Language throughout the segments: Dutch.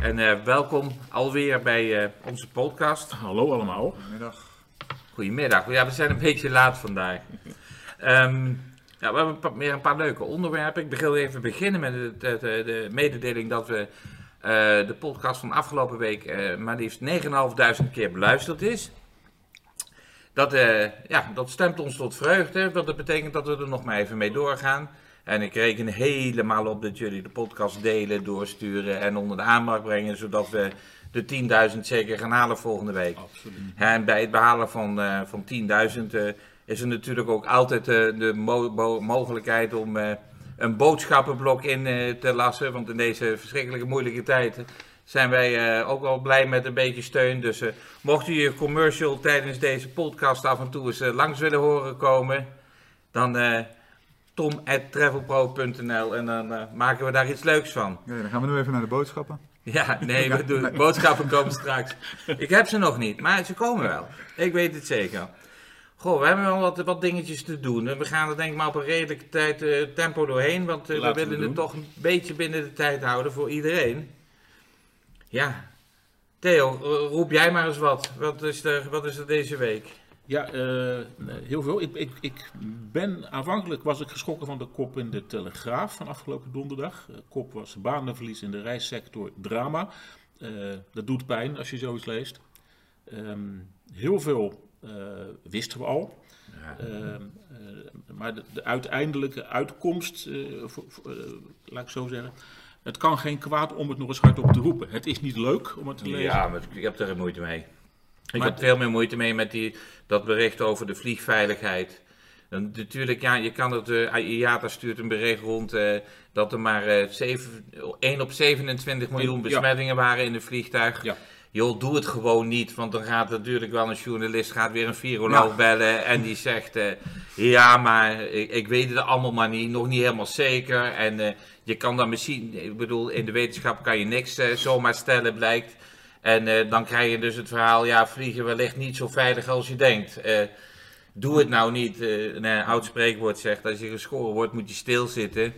En eh, welkom alweer bij eh, onze podcast. Hallo allemaal. Goedemiddag. Ja, we zijn een beetje laat vandaag. Ehm, ja, we hebben een paar- weer een paar leuke onderwerpen. Ik wil even beginnen met de, de, de- de mededeling dat we eh, de podcast van afgelopen week eh, maar liefst 9.500 keer beluisterd is. Dat, eh, ja, dat stemt ons tot vreugde, want dat betekent dat we er nog maar even mee doorgaan. En ik reken helemaal op dat jullie de podcast delen, doorsturen en onder de aandacht brengen, zodat we de 10.000 zeker gaan halen volgende week. Absoluut. En bij het behalen van, eh, van 10.000 eh, is er natuurlijk ook altijd eh, de mo- mo- mogelijkheid om een boodschappenblok in te lassen. Want in deze verschrikkelijke moeilijke tijden zijn wij ook wel blij met een beetje steun. Dus mocht u je commercial tijdens deze podcast af en toe eens langs willen horen komen, dan tom.travelpro.nl en dan eh, maken we daar iets leuks van. Ja, dan gaan we nu even naar de boodschappen. Ja, nee, we doen, boodschappen komen straks. Ik heb ze nog niet, maar ze komen wel. Ik weet het zeker. Goh, we hebben wel wat, wat dingetjes te doen. En We gaan er denk ik maar op een redelijke tijd eh, tempo doorheen. Want eh, we willen het toch een beetje binnen de tijd houden voor iedereen. Ja. Theo, ro- roep jij maar eens wat. Wat is er, wat is er deze week? Ja, eh, heel veel. Ik, ik, ik ben aanvankelijk was ik geschrokken van de kop in de Telegraaf van afgelopen donderdag. De kop was banenverlies in de reissector drama. Eh, dat doet pijn als je zoiets leest. Ehm, heel veel eh, wisten we al. Ehm, eh, maar de, de uiteindelijke uitkomst, eh, voor- voor, eh, laat ik zo zeggen. Het kan geen kwaad om het nog eens hardop te roepen. Het is niet leuk om het te lezen. Ja, maar ik heb er moeite mee. Ik Maar- heb veel meer moeite mee met die, dat bericht over de vliegveiligheid. En natuurlijk, ja, je kan het, eh IATA stuurt een bericht rond eh, dat er maar eh, zeven- 1 op 27 miljoen Ja. besmettingen waren in een vliegtuig. Ja. Joh, doe het gewoon niet, want dan gaat natuurlijk wel een journalist gaat weer een viroloog Ja. bellen en die zegt, eh, ja, maar ik, ik weet het allemaal maar niet, nog niet helemaal zeker. En eh, je kan dan misschien, ik bedoel, in de wetenschap kan je niks eh, zomaar stellen, blijkt. En eh, dan krijg je dus het verhaal, ja, vliegen wellicht niet zo veilig als je denkt. Eh, doe het nou niet. Eh, een oud spreekwoord zegt, als je geschoren wordt moet je stilzitten.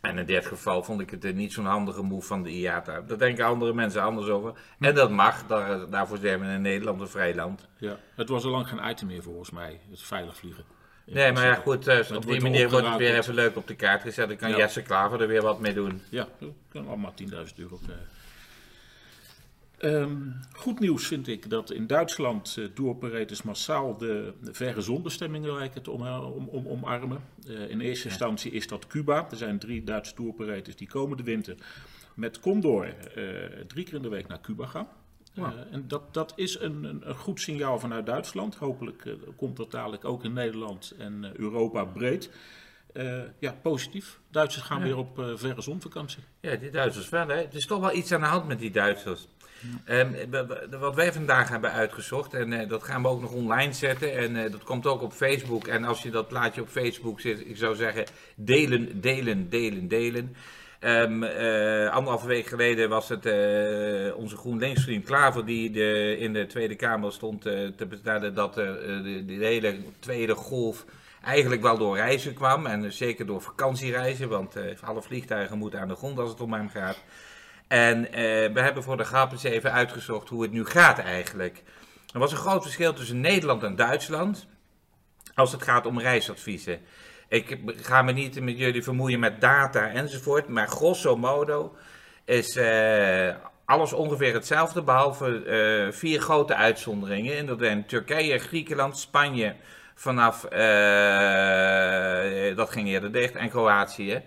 En in dit geval vond ik het niet zo'n handige move van de IATA. Daar denken andere mensen anders over. En dat mag, daar, daarvoor zijn we in Nederland een vrij land. Ja, het was al lang geen item meer volgens mij, het veilig vliegen. Nee, maar ja, goed, op die manier wordt het weer even leuk op de kaart gezet. Dan kan Ja. Jesse Klaver er weer wat mee doen. Ja, we kunnen allemaal 10.000 euro krijgen. Ehm, goed nieuws vind ik dat in Duitsland uh, massaal de verre zonbestemmingen lijken te om, om, om, omarmen. Uh, in eerste instantie is dat Cuba. Er zijn drie Duitse tour-operators die komende winter met Condor uh, drie keer in de week naar Cuba gaan. Wow. En dat, dat is een, een, een, goed signaal vanuit Duitsland. Hopelijk komt dat dadelijk ook in Nederland en Europa breed. Uh, ja, positief. Duitsers gaan ja. weer op uh, verre zonvakantie. Ja, die Duitsers wel. Hè? Er is toch wel iets aan de hand met die Duitsers. Ja. Um, wat wij vandaag hebben uitgezocht, en uh, dat gaan we ook nog online zetten. En dat komt ook op Facebook. En als je dat plaatje op Facebook zit, ik zou zeggen, delen, delen, delen, delen. Um, anderhalve week geleden was het onze GroenLinks-vriend Klaver die de, in de Tweede Kamer stond te bestellen dat de, de, hele tweede golf eigenlijk wel door reizen kwam. En zeker door vakantiereizen, want alle vliegtuigen moeten aan de grond als het om hem gaat. En we hebben voor de grap eens even uitgezocht hoe het nu gaat eigenlijk. Er was een groot verschil tussen Nederland en Duitsland als het gaat om reisadviezen. Ik ga me niet met jullie vermoeien met data enzovoort, maar grosso modo is uh, alles ongeveer hetzelfde, behalve vier grote uitzonderingen. En dat zijn Turkije, Griekenland, Spanje, vanaf, uh, dat ging eerder dicht, en Kroatië.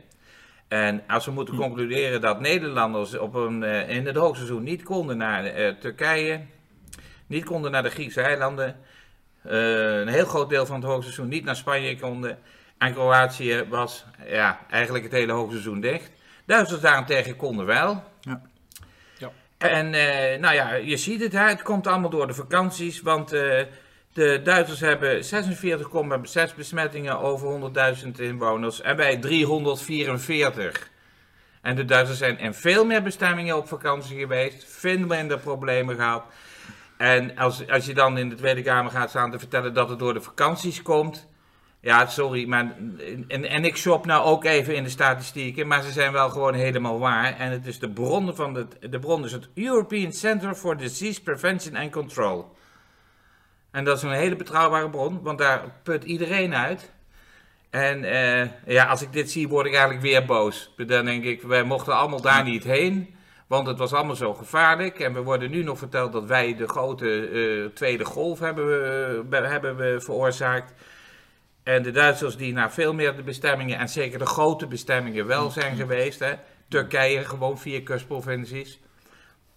En als we moeten concluderen dat Nederlanders op een, in het hoogseizoen niet konden naar Turkije, niet konden naar de Griekse eilanden, een heel groot deel van het hoogseizoen niet naar Spanje konden, en Kroatië was ja, eigenlijk het hele hoogseizoen dicht. Duitsers daarentegen konden wel. Ja. Ja. En eh, nou ja, je ziet het, hè, het komt allemaal door de vakanties, want eh, de Duitsers hebben 46,6 besmettingen over 100.000 inwoners en wij 344. En de Duitsers zijn in veel meer bestemmingen op vakantie geweest, veel minder problemen gehad. En als, als je dan in de Tweede Kamer gaat staan te vertellen dat het door de vakanties komt. Ja, sorry, maar. En, en ik shop nou ook even in de statistieken, maar ze zijn wel gewoon helemaal waar. En het is de bron van de, de bron is het European Center for Disease Prevention and Control. En dat is een hele betrouwbare bron, want daar put iedereen uit. En eh, ja, als ik dit zie, word ik eigenlijk weer boos. Dan denk ik, wij mochten allemaal daar niet heen. Want het was allemaal zo gevaarlijk. En we worden nu nog verteld dat wij de grote eh, tweede golf hebben, we- hebben we veroorzaakt. En de Duitsers die naar veel meer de bestemmingen, en zeker de grote bestemmingen, wel zijn geweest. Hè. Turkije, gewoon vier kustprovincies.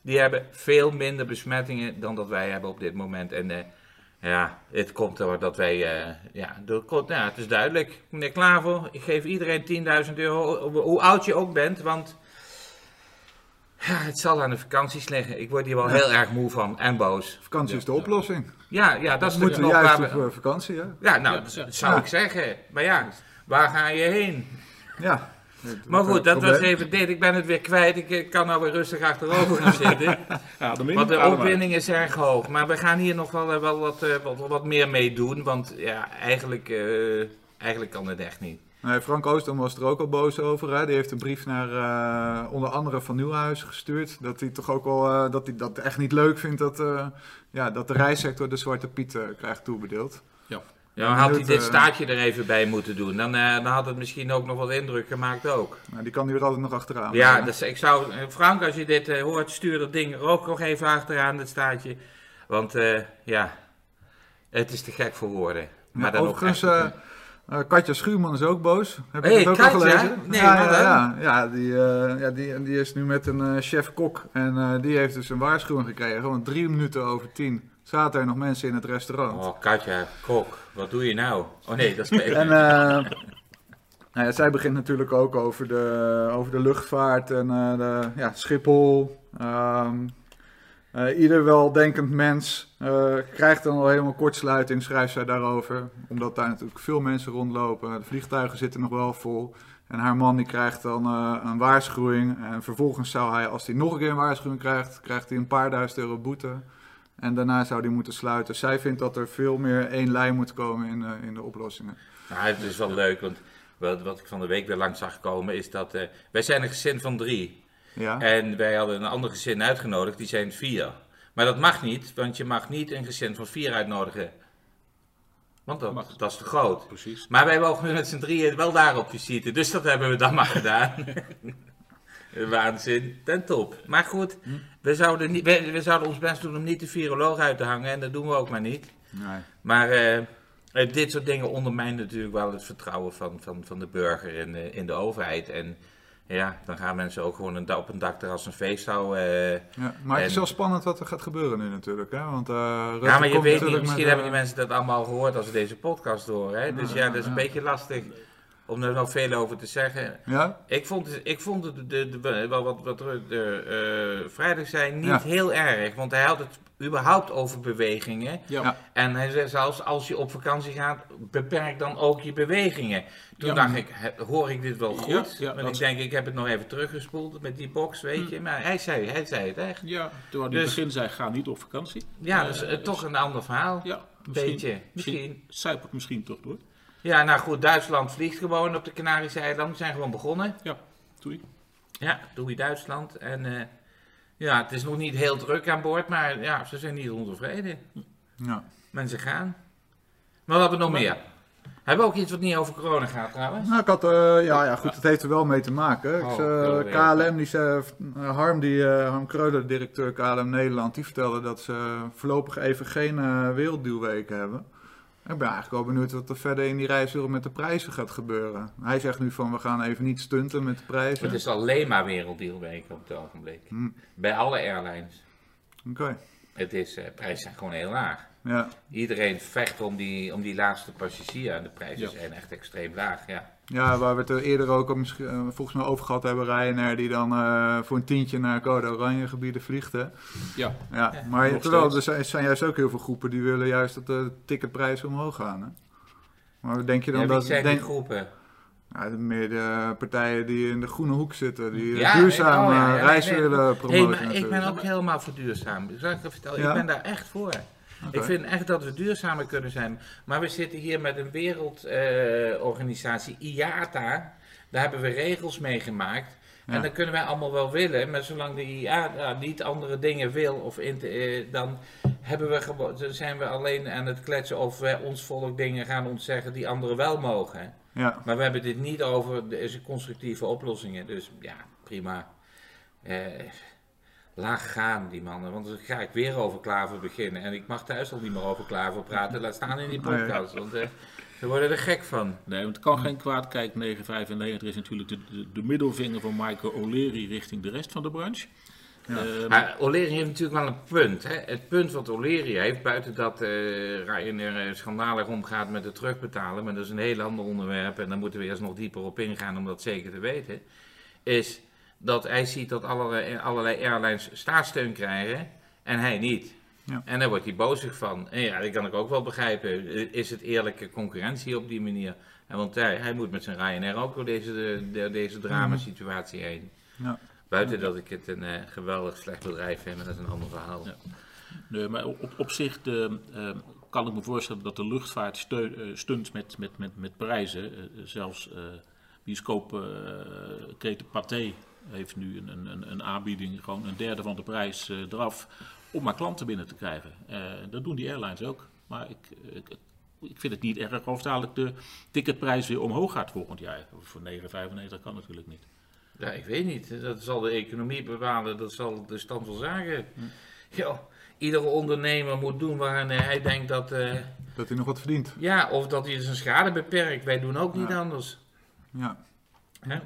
Die hebben veel minder besmettingen dan dat wij hebben op dit moment. En eh, ja, het komt door dat wij, eh, ja, door, ja, het is duidelijk. Meneer Klaver, ik geef iedereen 10.000 euro, hoe oud je ook bent, want ja, het zal aan de vakanties liggen. Ik word hier wel heel erg moe van en boos. Vakantie is de oplossing. Ja, ja dat is We de moeten juist waar op we- vakantie, hè? Ja, nou, Ja, dat zou ja. ik zeggen. Maar ja, waar ga je heen? Ja. Maar goed, dat was even dit. Ik ben het weer kwijt. Ik kan nou weer rustig achterover gaan zitten. Ja, de Want de opwinding is erg hoog. Maar we gaan hier nog wel, eh, wel wat, eh, wat, wat meer mee doen. Want ja, eigenlijk, eh, eigenlijk kan het echt niet. Nee, Frank Oostom was er ook al boos over. Hè? Die heeft een brief naar eh, onder andere Van Nieuwhuis gestuurd. Dat hij toch ook wel eh, dat hij dat echt niet leuk vindt dat, eh, ja, dat de reissector de Zwarte Piet krijgt toebedeeld. Ja, dan had hij dit eh, staartje er even bij moeten doen. Dan, eh, dan had het misschien ook nog wat indruk gemaakt ook. Nou, die kan hij er altijd nog achteraan. Ja, dus ik zou, eh, Frank, als je dit hoort, stuur dat ding er ook nog even achteraan, het staartje. Want ja, het is te gek voor woorden. Maar dan overigens, ook echt, eh, Katja Schuurman is ook boos. Heb je Hey, dat ook Katja? al gelezen? Nee, ja, ja, ja, ja, die, eh, ja die, die is nu met een eh, chef-kok. En eh, die heeft dus een waarschuwing gekregen. Want drie minuten over tien zaten er nog mensen in het restaurant. Oh, Katja, kok, wat doe je nou? Oh nee, dat is En eh, nou ja, zij begint natuurlijk ook over de, over de luchtvaart en eh, de, ja, Schiphol. Ehm, eh, ieder weldenkend mens eh, krijgt dan al helemaal kortsluiting, schrijft zij daarover. Omdat daar natuurlijk veel mensen rondlopen. De vliegtuigen zitten nog wel vol. En haar man die krijgt dan eh, een waarschuwing. En vervolgens zou hij, als hij nog een keer een waarschuwing krijgt, krijgt hij een paar duizend euro boete. En daarna zou hij moeten sluiten. Zij vindt dat er veel meer één lijn moet komen in, in de oplossingen. Nou, het is wel leuk, want wat, wat ik van de week weer langs zag komen is dat... wij zijn een gezin van drie. Ja? En wij hadden een ander gezin uitgenodigd, die zijn vier. Maar dat mag niet, want je mag niet een gezin van vier uitnodigen. Want dat, Mag. dat is te groot. Precies. Maar wij mogen met z'n drieën wel daar op visite, dus dat hebben we dan maar gedaan. Waanzin, ten top. Maar goed, we zouden, niet, we, we zouden ons best doen om niet de viroloog uit te hangen en dat doen we ook maar niet. Nee. Maar eh, eh, dit soort dingen ondermijnen natuurlijk wel het vertrouwen van, van, van de burger in, de- in de overheid. En ja, dan gaan mensen ook gewoon een, op een dakterras een feest houden. eh. Ja, maar het is wel spannend wat er gaat gebeuren nu natuurlijk. Hè? Want, eh, ja, maar je weet niet, misschien met, hebben die eh, mensen dat allemaal gehoord als ze deze podcast horen. Hè? Dus ja, dat is een beetje lastig om er nog veel over te zeggen. Ja? Ik vond het, ik vond het de, de, de- wel wat, wat Rutte eh, vrijdag zei niet Ja. heel erg. Want hij had het überhaupt over bewegingen. Ja. Ja. En hij zei zelfs, als je op vakantie gaat, beperk dan ook je bewegingen. Toen Ja. dacht ik, hoor ik dit wel goed? Ja, ja, Want dat- ik denk, ik heb het nog even teruggespoeld met die box, weet je. Maar hij zei, hij zei het echt. Ja, terwijl hij in Dus- het begin zei, ga niet op vakantie. Ja, Eh, dus eh, dus- toch een ander verhaal. Ja, Beetje, misschien. Zijpelt misschien toch door. Ja, nou goed, Duitsland vliegt gewoon op de Canarische eilanden. We zijn gewoon begonnen. Doei. Ja, doe je Duitsland. En eh, ja, het is nog niet heel druk aan boord, maar ja, ze zijn niet ontevreden. Ja. Mensen gaan. Maar wat hebben we nog meer? Hebben we ook iets wat niet over corona gaat trouwens? Nou, ik had, eh, ja, ja, goed, het heeft er wel mee te maken. Ik, Oh, eh, KLM, die zei, eh, Harm, die, Harm Kreuler, directeur KLM Nederland, die vertelde dat ze voorlopig even geen werelddealweken hebben. Ik ben eigenlijk wel benieuwd wat er verder in die reiswereld met de prijzen gaat gebeuren. Hij zegt nu van, we gaan even niet stunten met de prijzen. Het is alleen maar werelddealweken op het ogenblik. Hm. Bij alle airlines. Oké, Het is, eh prijzen zijn gewoon heel laag. ja. Iedereen vecht om die, om die laatste passagier en de prijzen Ja. zijn echt extreem laag, ja. Ja, waar we het er eerder ook al misschien, eh, volgens mij over gehad hebben, Ryanair die dan eh, voor een tientje naar code oranje gebieden vliegt. Hè? Ja, Ja, maar terwijl er zijn, zijn juist ook heel veel groepen die willen juist dat de ticketprijzen omhoog gaan. Hè? Maar denk je dan Ja, wie dat... zijn Denk, die groepen? ja, de- meer de partijen die in de groene hoek zitten, die Ja, duurzaam nee, oh, ja, eh, ja, reis nee, nee. willen promoten. maar ik ben ook helemaal voor duurzaam. Zal ik je vertellen? Ja? Ik ben daar echt voor. Ik vind echt dat we duurzamer kunnen zijn. Maar we zitten hier met een wereldorganisatie, IATA. Daar hebben we regels mee gemaakt. Ja. En dat kunnen wij allemaal wel willen. Maar zolang de IATA niet andere dingen wil, of in eh, dan hebben we zijn we alleen aan het kletsen of wij ons volk dingen gaan ontzeggen die anderen wel mogen. Ja, Maar we hebben dit niet over deze constructieve oplossingen. Dus ja, prima. Eh, laag gaan, die mannen. Want dan ga ik weer over klaver beginnen. En ik mag thuis al niet meer over klaver praten. Laat staan in die podcast. Want eh, ze worden er gek van. nee, want het kan geen kwaad. Kijk, 995 is natuurlijk de, de, de middelvinger van Michael O'Leary richting de rest van de branche. Ja. Ehm, Maar O'Leary heeft natuurlijk wel een punt. Hè? Het punt wat O'Leary heeft, buiten dat eh Ryanair eh, schandalig omgaat met het terugbetalen, maar dat is een heel ander onderwerp en daar moeten we eerst nog dieper op ingaan om dat zeker te weten, is dat hij ziet dat allerlei, allerlei airlines staatssteun krijgen en hij niet. Ja. En daar wordt hij bozig van. En ja, dat kan ik ook wel begrijpen. Is het eerlijke concurrentie op die manier? En want hij, hij moet met zijn Ryanair ook door deze, de, deze dramasituatie heen. ja. Buiten dat ik het een eh, geweldig slecht bedrijf vind, maar dat is een ander verhaal. Ja. Nee, maar op, op zich de, eh, kan ik me voorstellen dat de luchtvaart steun, eh, steunt met, met, met, met prijzen. Zelfs eh bioscoopketen Pathé heeft nu een, een- een, een aanbieding, gewoon een derde van de prijs eh, eraf, om maar klanten binnen te krijgen. Eh, dat doen die airlines ook. Maar ik, ik, ik vind het niet erg of dadelijk de ticketprijs weer omhoog gaat volgend jaar. Voor 9,95 kan natuurlijk niet. Ja, ik weet niet. Dat zal de economie bepalen. Dat zal de stand van zaken. Ja, iedere ondernemer moet doen waarin hij denkt dat... eh, Dat hij nog wat verdient. ja, of dat hij zijn schade beperkt. Wij doen ook niet anders. Ja, Hè?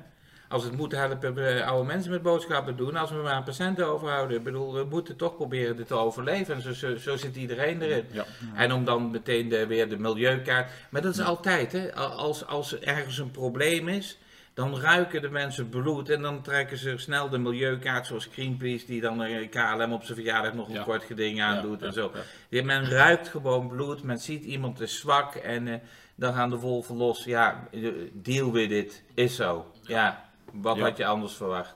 Als het moet, helpen we oude mensen met boodschappen doen. Als we maar patiënten overhouden. Ik bedoel, we moeten toch proberen dit te overleven. En zo, zo, zo zit iedereen erin. Ja. En om dan meteen de, weer de milieukaart. Maar dat is altijd, hè? Als, als er ergens een probleem is, dan ruiken de mensen bloed. En dan trekken ze snel de milieukaart, zoals Greenpeace, die dan KLM op zijn verjaardag nog een Ja. kort geding aandoet Ja, en ja, zo. ja. Ja, Men ruikt gewoon bloed, men ziet iemand is zwak en eh, dan gaan de wolven los. Ja, eh, deal with it, is zo. Ja, wat Ja. had je anders verwacht?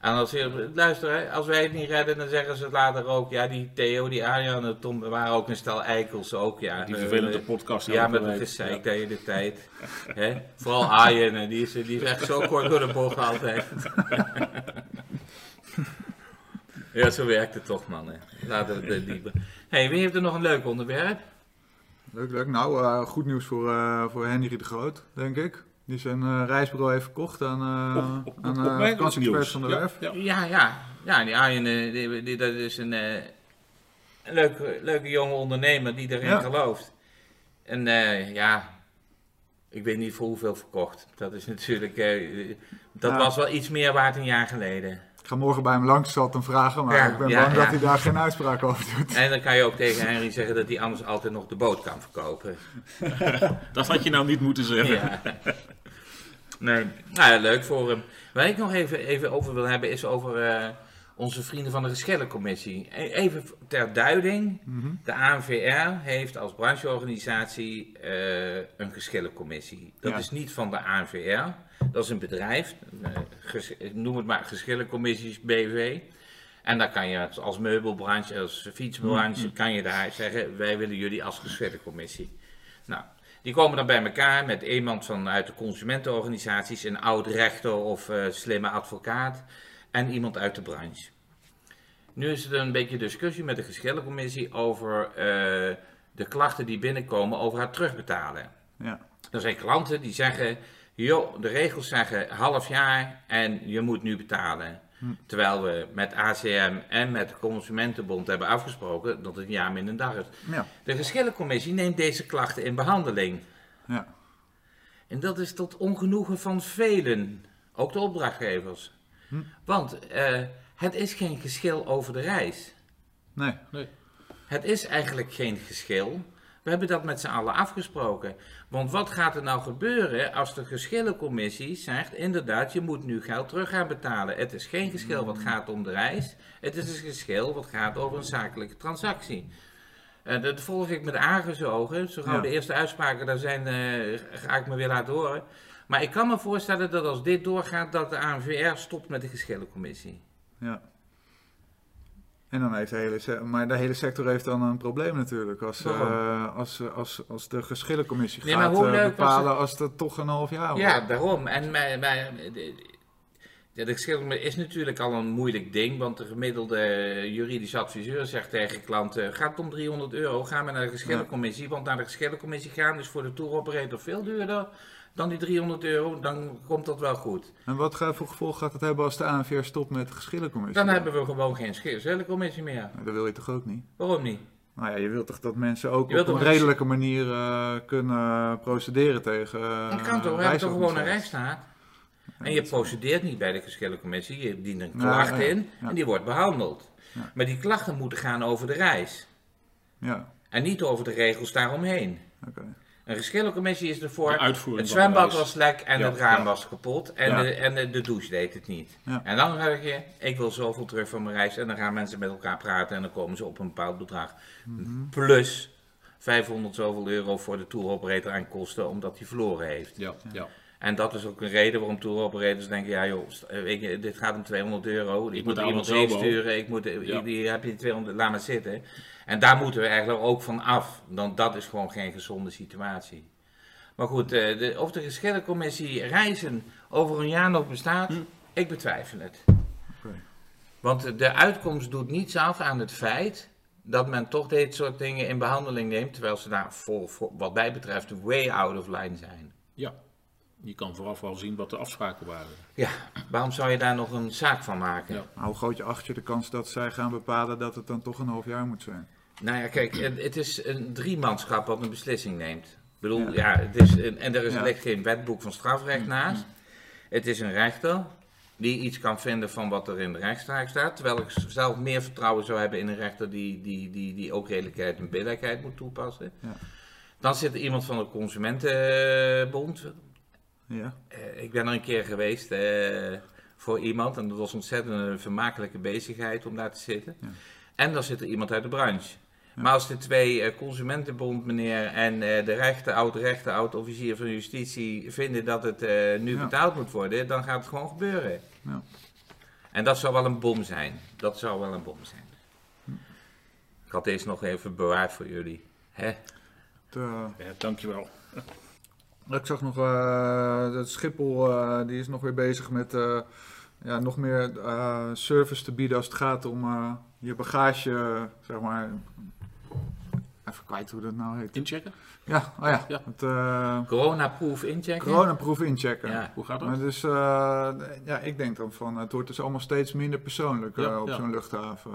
En als je, luister, hè, als wij het niet redden, dan zeggen ze het later ook. Ja, die Theo, die Arjan en Tom waren ook een stel eikels ook. Ja, Die Eh, vervelende eh, podcast. Ja, met het gezeik Ja. de hele tijd. Hè? Vooral Arjen, hè, die is, die is echt zo kort door de bocht altijd. ja, zo werkt het toch, man. Hè. Laten we het dieper. hey, wie heeft er nog een leuk onderwerp? leuk, leuk. Nou, eh, goed nieuws voor, eh, voor Henry de Groot, denk ik. Die zijn eh, reisbureau heeft verkocht aan, uh, Op, op, aan op, eh, vakantieexperts nieuws. van de Ja, Werf. ja. Ja, ja. Ja, die Arjen, eh, die, die- dat is een, eh, een leuke, leuke jonge ondernemer die erin Ja. gelooft. En eh, ja, ik weet niet voor hoeveel verkocht. Dat is natuurlijk, eh, dat Ja. was wel iets meer waard een jaar geleden. Ik ga morgen bij hem langs, zal hem vragen, maar Ja, ik ben ja, bang ja. dat hij daar geen uitspraak over doet. En dan kan je ook tegen Henry zeggen dat hij anders altijd nog de boot kan verkopen. Dat had je nou niet moeten zeggen. Nee, nou ja, leuk voor hem. Waar ik nog even, even over wil hebben is over eh, onze vrienden van de geschillencommissie. E- Even ter duiding. Mhm. De ANVR heeft als brancheorganisatie eh, een geschillencommissie. Dat Ja. is niet van de ANVR. Dat is een bedrijf. ges- noem het maar geschillencommissies BV. En dan kan je als- als meubelbranche, als fietsbranche, kan je daar zeggen, wij willen jullie als geschillencommissie. Nou, die komen dan bij elkaar met iemand vanuit de consumentenorganisaties, een oud rechter of eh, slimme advocaat en iemand uit de branche. Nu is er een beetje discussie met de geschillencommissie over eh, de klachten die binnenkomen over het terugbetalen. Ja. Er zijn klanten die zeggen, joh, de regels zeggen half jaar en je moet nu betalen. Terwijl we met ACM en met de Consumentenbond hebben afgesproken dat het een jaar minder dag is. Ja. De geschillencommissie neemt deze klachten in behandeling. Ja. En dat is tot ongenoegen van velen, ook de opdrachtgevers. Hm. Want eh, het is geen geschil over de reis. Nee. Nee. Het is eigenlijk geen geschil, We hebben dat met z'n allen afgesproken. Want wat gaat er nou gebeuren als de geschillencommissie zegt, inderdaad, je moet nu geld terug gaan betalen. Het is geen geschil wat gaat om de reis, het is een geschil wat gaat over een zakelijke transactie. En dat volg ik met argusogen. Zo gauw Ja. de eerste uitspraken daar zijn, eh, ga ik me weer laten horen. Maar ik kan me voorstellen dat als dit doorgaat, dat de ANVR stopt met de geschillencommissie. Ja. En dan heeft de hele, maar de hele sector heeft dan een probleem natuurlijk. Als, eh, als, als, als de geschillencommissie Nee, gaat eh, bepalen als dat toch een half jaar wordt. Ja, daarom. En de, geschillencommissie is natuurlijk al een moeilijk ding, want de gemiddelde juridische adviseur zegt tegen klanten, gaat het om 300 euro, ga maar naar de geschillencommissie, want naar de geschillencommissie gaan is voor de tour operator veel duurder dan die 300 euro, dan komt dat wel goed. En wat voor gevolg gaat het hebben als de ANVR stopt met de geschillencommissie? Dan hebben we gewoon geen geschillencommissie meer. Dat wil je toch ook niet? Waarom niet? Nou ja, je wilt toch dat mensen ook op een redelijke manier eh, kunnen procederen tegen uh, Dat kan toch, we hebben toch gewoon een rechtsstaat? En je procedeert niet bij de geschillencommissie, je dient een Ja, klacht ja, in en die wordt behandeld. Maar die klachten moeten gaan over de reis Ja, en niet over de regels daaromheen. oké. Een geschillencommissie is ervoor. Het zwembad was lek en Ja, het raam ja. was kapot en, Ja. de, en de, de douche deed het niet. En dan zeg je, ik wil zoveel terug van mijn reis en dan gaan mensen met elkaar praten en dan komen ze op een bepaald bedrag. Mhm. Plus 500 zoveel euro voor de tour operator aan kosten omdat hij verloren heeft. Ja, ja. En dat is ook een reden waarom tour operators denken, ja joh, st- eh, dit gaat om 200 euro, ik, Ik moet iemand heen sturen, ik moet, Ja. die heb je 200, laat maar zitten. En daar moeten we eigenlijk ook van af, dan dat is gewoon geen gezonde situatie. Maar goed, eh, de, of de geschillencommissie reizen over een jaar nog bestaat, Hm. ik betwijfel het. Want de uitkomst doet niets af aan het feit dat men toch dit soort dingen in behandeling neemt, terwijl ze daar voor, voor, wat mij betreft way out of line zijn. ja. Je kan vooraf al zien wat de afspraken waren. Ja, waarom zou je daar nog een zaak van maken? Ja. Hoe groot je acht je de kans dat zij gaan bepalen dat het dan toch een half jaar moet zijn? Nou ja, kijk, het is een driemanschap wat een beslissing neemt. Ik bedoel, Ja. ja, het is een, en er is, Ja. ligt geen wetboek van strafrecht naast. Het is een rechter die iets kan vinden van wat er in de rechtspraak staat. Terwijl ik zelf meer vertrouwen zou hebben in een rechter die, die, die, die ook redelijkheid en billijkheid moet toepassen. Ja. Dan zit er iemand van de Consumentenbond. Ja, Eh, ik ben er een keer geweest eh, voor iemand en dat was ontzettend een vermakelijke bezigheid om daar te zitten. Ja. En dan zit er iemand uit de branche. Maar als de twee eh, Consumentenbond meneer en eh, de rechter, oud-rechter, oud-officier van justitie vinden dat het eh, nu Ja. betaald moet worden, dan gaat het gewoon gebeuren. Ja. En dat zou wel een bom zijn. Dat zou wel een bom zijn. Ik had deze nog even bewaard voor jullie. Hè? eh, Ja, dankjewel. Ik zag nog, eh dat Schiphol eh, die is nog weer bezig met eh, ja, nog meer service te bieden als het gaat om je bagage, zeg maar. Even kwijt hoe dat nou heet. Inchecken? Ja, oh ja, Ja. het uh, Corona-proof inchecken? coronaproef inchecken. Ja. Hoe gaat dat? Maar dus, ja, ik denk dan van, het wordt dus allemaal steeds minder persoonlijk Ja, op zo'n luchthaven.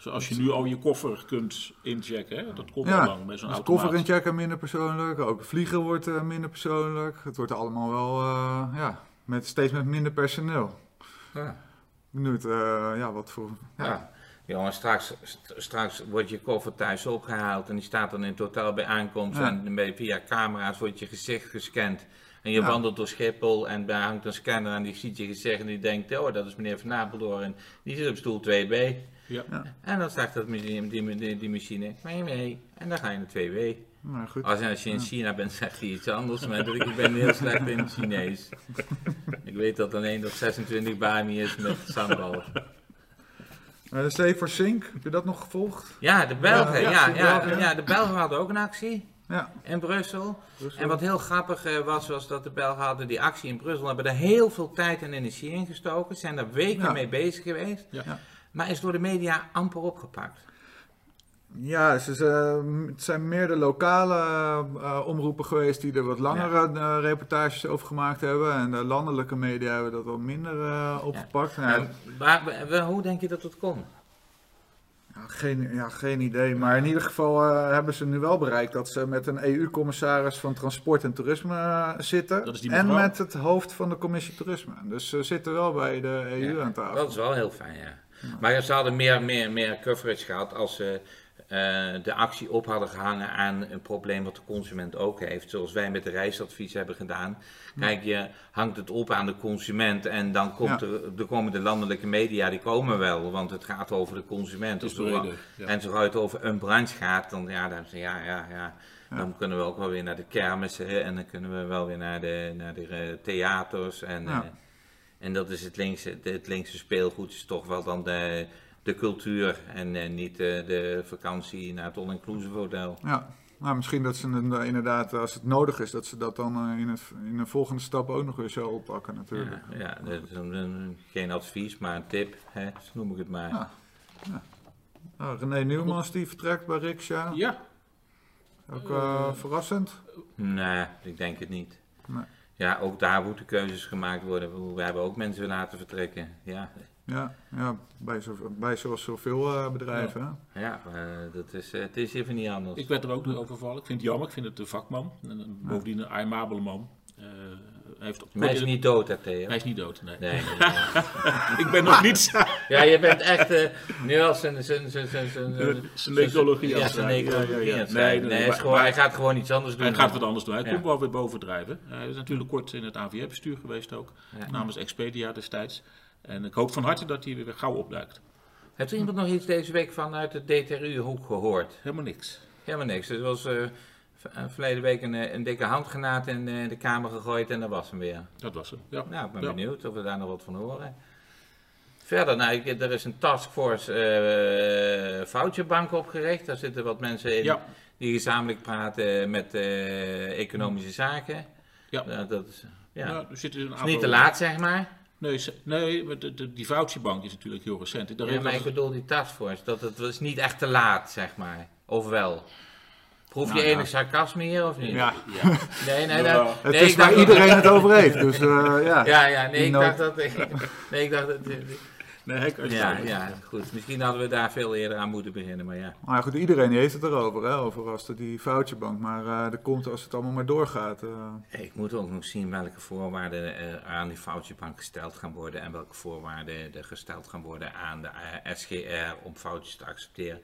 Zoals je nu al je koffer kunt inchecken, hè? dat komt Ja, al lang met zo'n Dus automaat. koffer inchecken minder persoonlijk, ook vliegen wordt eh, minder persoonlijk. Het wordt allemaal wel, eh, ja, met, steeds met minder personeel. Ja. Benieuwd, eh, ja, wat voor... Ja, Ja. Jongen, straks, st- straks wordt je koffer thuis opgehaald en die staat dan in het hotel bij aankomst Ja. en bij- via camera's wordt je gezicht gescand. En je Ja. wandelt door Schiphol en daar hangt een scanner en die ziet je gezicht en die denkt, oh dat is meneer Van Apeldoorn en die zit op stoel 2B. Ja. En dan start dat, die, die, die, die machine, mee mee, en dan ga je naar 2B. nou goed. Als, als je in China bent, zegt hij iets anders, maar dat- ik ben heel slecht in het Chinees. Ik weet dat alleen dat 26 bami is met sambal. Uh, de Save for Sync, heb je dat nog gevolgd? Ja, de Belgen. Ja, Ja, ja, ja, Belgen, ja, ja. de Belgen hadden ook een actie Ja. in Brussel. En wat heel grappig eh, was, was dat de Belgen hadden die actie in Brussel, hebben er heel veel tijd en energie in gestoken, zijn daar weken Ja. mee bezig geweest, Ja. Maar is door de media amper opgepakt. Ja, ze, ze- het zijn meer de lokale eh, omroepen geweest die er wat langere eh, reportages over gemaakt hebben. En de landelijke media hebben dat wat minder eh, opgepakt. Ja. En waar- waar- hoe denk je dat dat kon? Ja, geen, ja, geen idee. Maar in ieder geval eh, hebben ze nu wel bereikt dat ze met een EU-commissaris van Transport en Toerisme zitten. Dat is die en met het hoofd van de commissie Toerisme. Dus ze zitten wel bij de EU Ja, aan tafel. Dat is wel heel fijn, ja. Maar ze hadden meer, meer, meer coverage gehad als ze eh, de actie op hadden gehangen aan een probleem wat de consument ook heeft. Zoals wij met de reisadvies hebben gedaan. Kijk, je hangt het op aan de consument en dan komt Ja. er, de komen de landelijke media, die komen wel. Want het gaat over de consument. Is zo- ja. En zodra het over een branche gaat, dan, ja, dan, ja, ja, ja, dan kunnen we ook wel weer naar de kermissen. En dan kunnen we wel weer naar de, naar de eh, theaters. En, Ja. En dat is het linkse, het linkse speelgoed is toch wel dan de, de cultuur en eh, niet eh, de vakantie naar het all-inclusive hotel. Ja, nou, misschien dat ze eh, inderdaad, als het nodig is, dat ze dat dan in, het, in een volgende stap ook nog weer zo oppakken natuurlijk. Ja, ja dat is een- een- geen advies, maar een tip, hè, zo noem ik het maar. Ja. Nou, René Nieuwmans die vertrekt bij Riksja, Ja, ook verrassend. Nee, ik denk het niet. Nee. Ja, ook daar moeten keuzes gemaakt worden. We hebben ook mensen laten vertrekken. Ja, Ja, ja bij, zo, bij zoals zoveel eh, bedrijven. ja eh, dat is, eh, het is even niet anders. ik werd er ook nog over gevallen. Ik vind het jammer, ik vind het een vakman. En bovendien een aimabele man. Eh, hij, heeft hij is niet dood, hè, Theo? hij is niet dood, nee. Nee, nee, nee. ik ben nog niet Ja, je bent echt eh, nu al zijn, zijn, zijn, zijn, zijn, zijn necrologie ja, het zijn necrologie Ja, het. Nee, nee, Nee, hij, is maar- gewoon, maar- hij gaat gewoon iets anders doen. Hij gaat wat anders doen. Hij komt wel weer bovendrijven. Hij is natuurlijk kort in het AVR-bestuur geweest ook. Namens Expedia destijds. En ik hoop van harte dat hij weer gauw opduikt. Heeft er iemand nog iets deze week vanuit de DTRU-hoek gehoord? Helemaal niks. Helemaal niks. Er was eh, eh, verleden week een, eh, een dikke handgranaat in eh, de kamer gegooid en dat was hem weer. Dat was hem. Ja. Nou, ik ben Ja. benieuwd of we daar nog wat van horen. Verder, nou, ik- er is een taskforce eh foutjebank opgericht. Daar zitten wat mensen in Ja. die gezamenlijk praten met eh, economische zaken. Ja. Dat is, ja. Nou, er zitten een is aantal... niet te laat, zeg maar. Nee, nee de, de, die voucherbank is natuurlijk heel recent. Daar Ja, maar ik bedoel die taskforce. Dat het was niet echt te laat, zeg maar. Of wel? Proef je Nou ja. enig sarcasme hier of niet? Ja, Nee, nee, Ja. nee. het is ik waar iedereen het over heeft. Dus eh, ja. Ja, ja, nee, ik dacht dat... Nee, ik dacht dat... Nee, kan Ja, ja, goed. Misschien hadden we daar veel eerder aan moeten beginnen, maar ja. Maar goed, iedereen heeft het erover, hè, over als de, die foutjebank. Maar eh er komt als het allemaal maar doorgaat. eh, Ik moet ook nog zien welke voorwaarden eh, aan die foutjebank gesteld gaan worden en welke voorwaarden er gesteld gaan worden aan de SGR om foutjes te accepteren.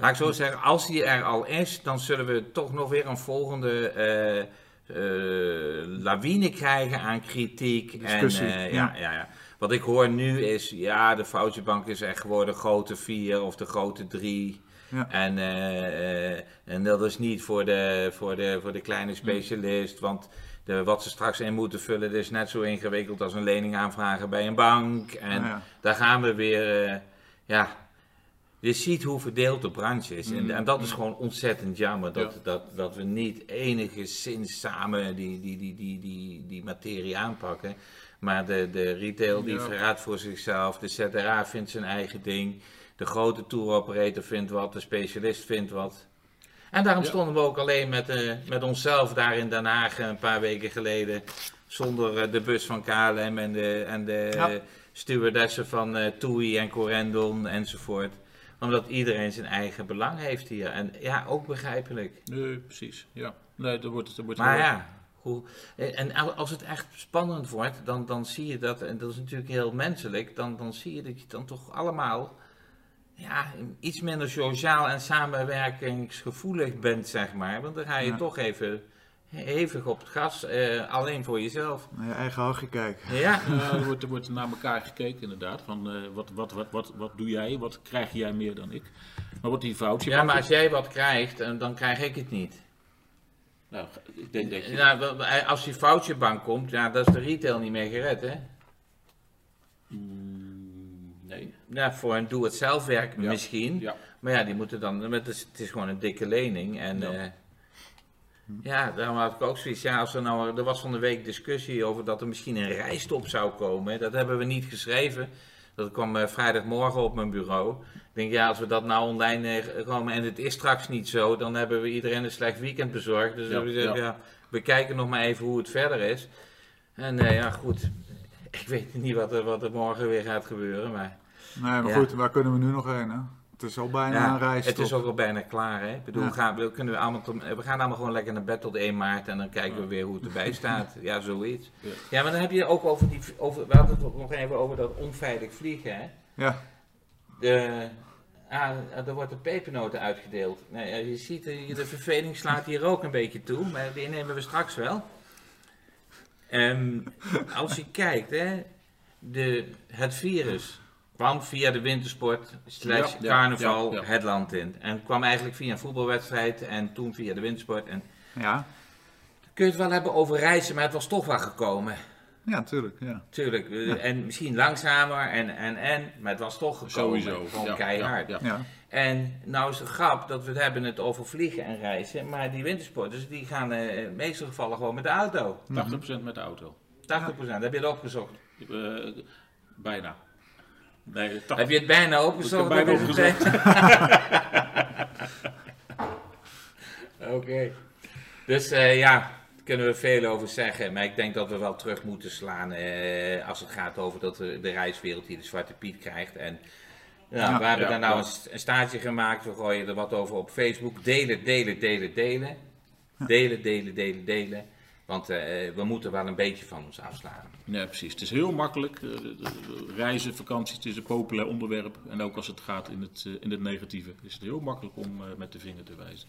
Laat ik zo zeggen, als die er al is, dan zullen we toch nog weer een volgende eh, eh, lawine krijgen aan kritiek. Discussie, en, eh, ja. ja, ja. Wat ik hoor nu is, ja, de foutjebank is echt gewoon de grote vier of de grote drie. Ja. En, en dat is niet voor de, voor de, voor de kleine specialist, want de, wat ze straks in moeten vullen is net zo ingewikkeld als een lening aanvragen bij een bank. En daar gaan we weer, ja, je ziet hoe verdeeld de branche is. En, en dat is gewoon ontzettend jammer, dat, Ja. dat, dat we niet enigszins samen die, die, die, die, die, die materie aanpakken. Maar de, de retail die Ja. verraadt voor zichzelf, de ZRA vindt zijn eigen ding, de grote tour operator vindt wat, de specialist vindt wat. En daarom Ja. stonden we ook alleen met, eh, met onszelf daar in Den Haag een paar weken geleden. Zonder eh, de bus van KLM en de, en de eh, stewardessen van eh TUI en Corendon enzovoort. Omdat iedereen zijn eigen belang heeft hier. En ja, ook begrijpelijk. Nee, precies. Ja. Nee, er wordt, er wordt Maar ja, hoe, en al- als het echt spannend wordt, dan, dan zie je dat, en dat is natuurlijk heel menselijk, dan, dan zie je dat je dan toch allemaal ja, iets minder sociaal en samenwerkingsgevoelig bent, zeg maar. Want dan ga je Ja. toch even hevig op het gas, eh, alleen voor jezelf. Naar je eigen hachje kijken. Ja, Ja, er, wordt, er wordt naar elkaar gekeken inderdaad. Van, eh, wat, wat, wat, wat, wat doe jij? Wat krijg jij meer dan ik? Maar wordt die voucher... ja maar als jij wat krijgt, eh, dan krijg ik het niet. Nou, ik denk dat je... Nou, eh, als die foutjebank komt, ja, dan is de retail niet meer gered, hè? Mm, nee. Ja, voor een doe-het-zelf werk Ja. misschien. Ja. Maar ja, die moeten dan, met, het, is, het is gewoon een dikke lening. En Ja. Ja, daarom had ik ook zoiets. Ja, als er, nou, er was van de week discussie over dat er misschien een rijstop zou komen. Dat hebben we niet geschreven. Dat kwam eh, vrijdagmorgen op mijn bureau. Ik denk, ja, als we dat nou online eh, komen en het is straks niet zo, dan hebben we iedereen een slecht weekend bezorgd. Dus Ja, we, zeggen, ja. ja, we kijken nog maar even hoe het verder is. En eh, ja, goed. Ik weet niet wat er, wat er morgen weer gaat gebeuren, maar... Nee, maar Ja. goed, waar kunnen we nu nog heen? Hè? Het is al bijna Ja, een reis. het is ook al bijna klaar, hè? Ik bedoel, Ja. gaan, we, kunnen we, allemaal tot- we gaan allemaal gewoon lekker naar bed tot 1 maart en dan kijken we weer hoe het erbij staat. Ja, zoiets. Ja. Ja, maar dan heb je ook over die, over, we hadden het nog even over dat onveilig vliegen, hè? Ja, De, Ah, er wordt een pepernoten uitgedeeld. Nee, je ziet, eh, de verveling slaat hier ook een beetje toe, maar die nemen we straks wel. Ehm, als je kijkt, hè, de, het virus kwam via de wintersport, slash Ja, carnaval, ja, ja. het land in. En kwam eigenlijk via een voetbalwedstrijd en toen via de wintersport. En Ja, kun je het wel hebben over reizen, maar het was toch wel gekomen. ja, natuurlijk. Ja. Tuurlijk, eh, en misschien langzamer en, en, en, maar het was toch gekomen. Sowieso. Gewoon Ja, keihard. ja, ja. Ja. En nou is het grap dat we het hebben het over vliegen en reizen, maar die wintersporters die gaan eh, in de meeste gevallen gewoon met de auto. 80% met de auto. 80%, heb je het opgezocht? Eh, bijna. Nee, 80. Heb je het bijna opgezocht? Bijna? Oké. Dus eh, ja, daar kunnen we veel over zeggen. Maar ik denk dat we wel terug moeten slaan eh, als het gaat over dat de, de reiswereld die de Zwarte Piet krijgt. En Ja, we hebben ja, daar nou een, een staartje gemaakt. We gooien er wat over op Facebook. Delen, delen, delen, delen. Delen, delen, delen, delen. Want eh, we moeten wel een beetje van ons afslaan. Ja, precies. Het is heel makkelijk. eh, Reizen, vakanties, het is een populair onderwerp. En ook als het gaat in het, eh, in het negatieve, is het heel makkelijk om eh, met de vinger te wijzen.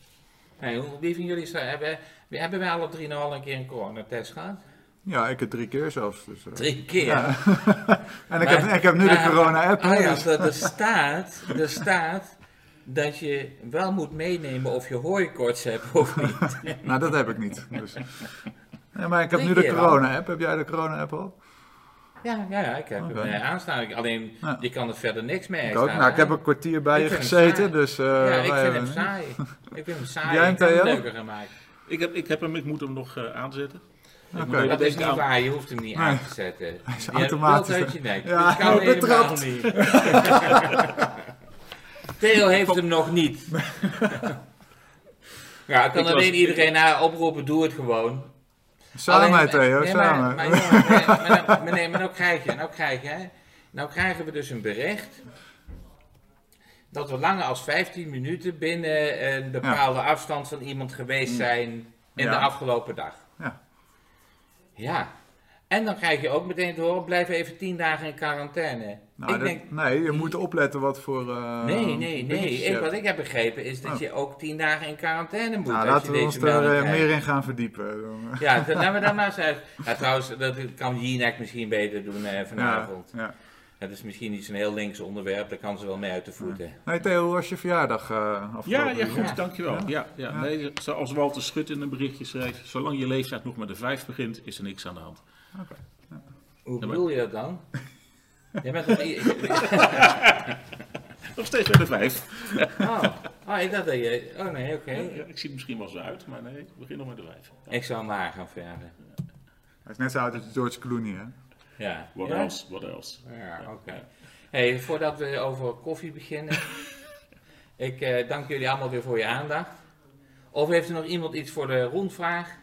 Hey, hoe- wie van jullie is er- hebben, hebben wij alle drie nou al een keer een coronatest gehad? ja, ik heb drie keer zelfs. Dus, eh. Drie keer. En ik, Maar- heb, ik heb nu de corona-app. Ah ja, dus- er, er staat, er staat dat je wel moet meenemen of je hooikoorts hebt of niet. Nou, dat heb ik niet. Dus. Nee, maar ik heb nu de corona-app. Heb jij de corona-app al? Ja, ja, ja ik heb hem eh, aanstaan. Alleen, Ja. je kan er verder niks mee Ik ook. staan, Nou, ik heb een kwartier bij Ik je gezeten, dus... eh, Ja, ik vind hem saai. Ik vind hem saai. Jij, ik heb hem Theo? leuker gemaakt. Ik heb, ik heb hem, ik moet hem nog eh, aanzetten. Even Dat is niet aan- waar, je hoeft hem niet Nee. aan te zetten. is je hebt het automatisch, je nek. Ja, dat kan helemaal niet. Theo heeft hem nog niet. Ja, ik kan Ik was- alleen iedereen naar oproepen, doe het gewoon. Samen, Theo, nee, maar- samen. Maar, jongen, nee, maar, nou- maar nee, maar nou krijg je, nou krijg je, hè. Nou krijgen we dus een bericht dat we langer als 15 minuten binnen een bepaalde afstand van iemand geweest zijn in Ja. de afgelopen dag. Ja. Ja. En dan krijg je ook meteen te horen, blijf even 10 dagen in quarantaine. Nou, ik dat- denk, nee, je moet opletten wat voor... eh, nee, nee, nee. Ik, wat ik heb begrepen is dat Oh. je ook 10 dagen in quarantaine moet Nou, als laten we ons er melding eh, meer in gaan verdiepen. Eh. Ja, dat, laten we dat maar eens uit. Ja, trouwens, dat kan Jinek misschien beter doen eh, vanavond. Ja, ja. Het is misschien niet zo'n heel links onderwerp, daar kan ze wel mee uit de voeten. Nee, Theo, hoe was je verjaardag eh Ja, afgelopen ja, goed, dankjewel. Ja, ja. Nee, zoals Walter Schut in een berichtje schreef, zolang je leeftijd nog met de vijf begint, is er niks aan de hand. Hoe bedoel je dat dan? Jij bent toch... i- Nog steeds bij de vijf. Oh, oh ik dacht dat je... Oh nee, oké. Ja, ik zie er misschien wel zo uit, maar nee, ik begin nog met de vijf. Ja. Ik zou maar gaan verder. Hij is net zo oud als George Clooney, hè? Ja. What ja? else? What else? Ja, oké. Hey, voordat we over koffie beginnen, ik eh, dank jullie allemaal weer voor je aandacht. Of heeft er nog iemand iets voor de rondvraag?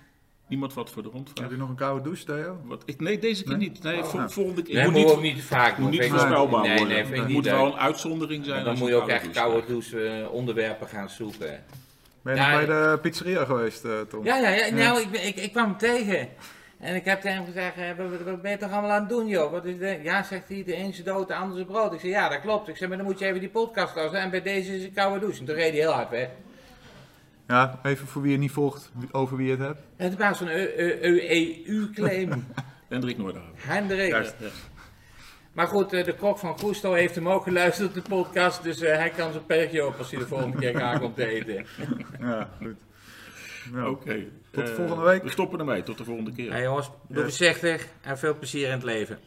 Iemand wat voor de rondvraag? Heb je nog een koude douche, Theo? Wat, ik, nee, deze keer Nee? niet. Nee, Oh, vol- nou. volgende keer. Nee, moet moet niet, ook niet te vaak moet niet voorspelbaar Nee, worden. nee, ik het moet wel een uitzondering zijn. Dan moet je ook echt koude douche eh, onderwerpen gaan zoeken. Ben je bij de pizzeria geweest, eh, Tom? Ja, ja, ja. Nou, ik, ik, ik kwam hem tegen. En ik heb tegen hem gezegd, eh, wat, wat ben je toch allemaal aan het doen, joh? Wat is dit? Ja, zegt hij, de een is dood, de ander is brood. Ik zeg, ja, dat klopt. Ik zeg, maar dan moet je even die podcast luisteren. En bij deze is een koude douche. En toen reed hij heel hard weg. Ja, even voor wie je niet volgt, over wie het hebt. Het was een e- e- e- EU-claim. Hendrik Noordhaven. Hendrik. Juist. Maar goed, eh, de kok van Gusto heeft hem ook geluisterd, de podcast. Dus eh, hij kan zijn perkje op als hij de volgende keer aankomt komt eten. Ja, goed. Nou, Oké. Tot de eh, volgende week. We stoppen ermee. Tot de volgende keer. Hey jongens, doe yes. en veel plezier in het leven.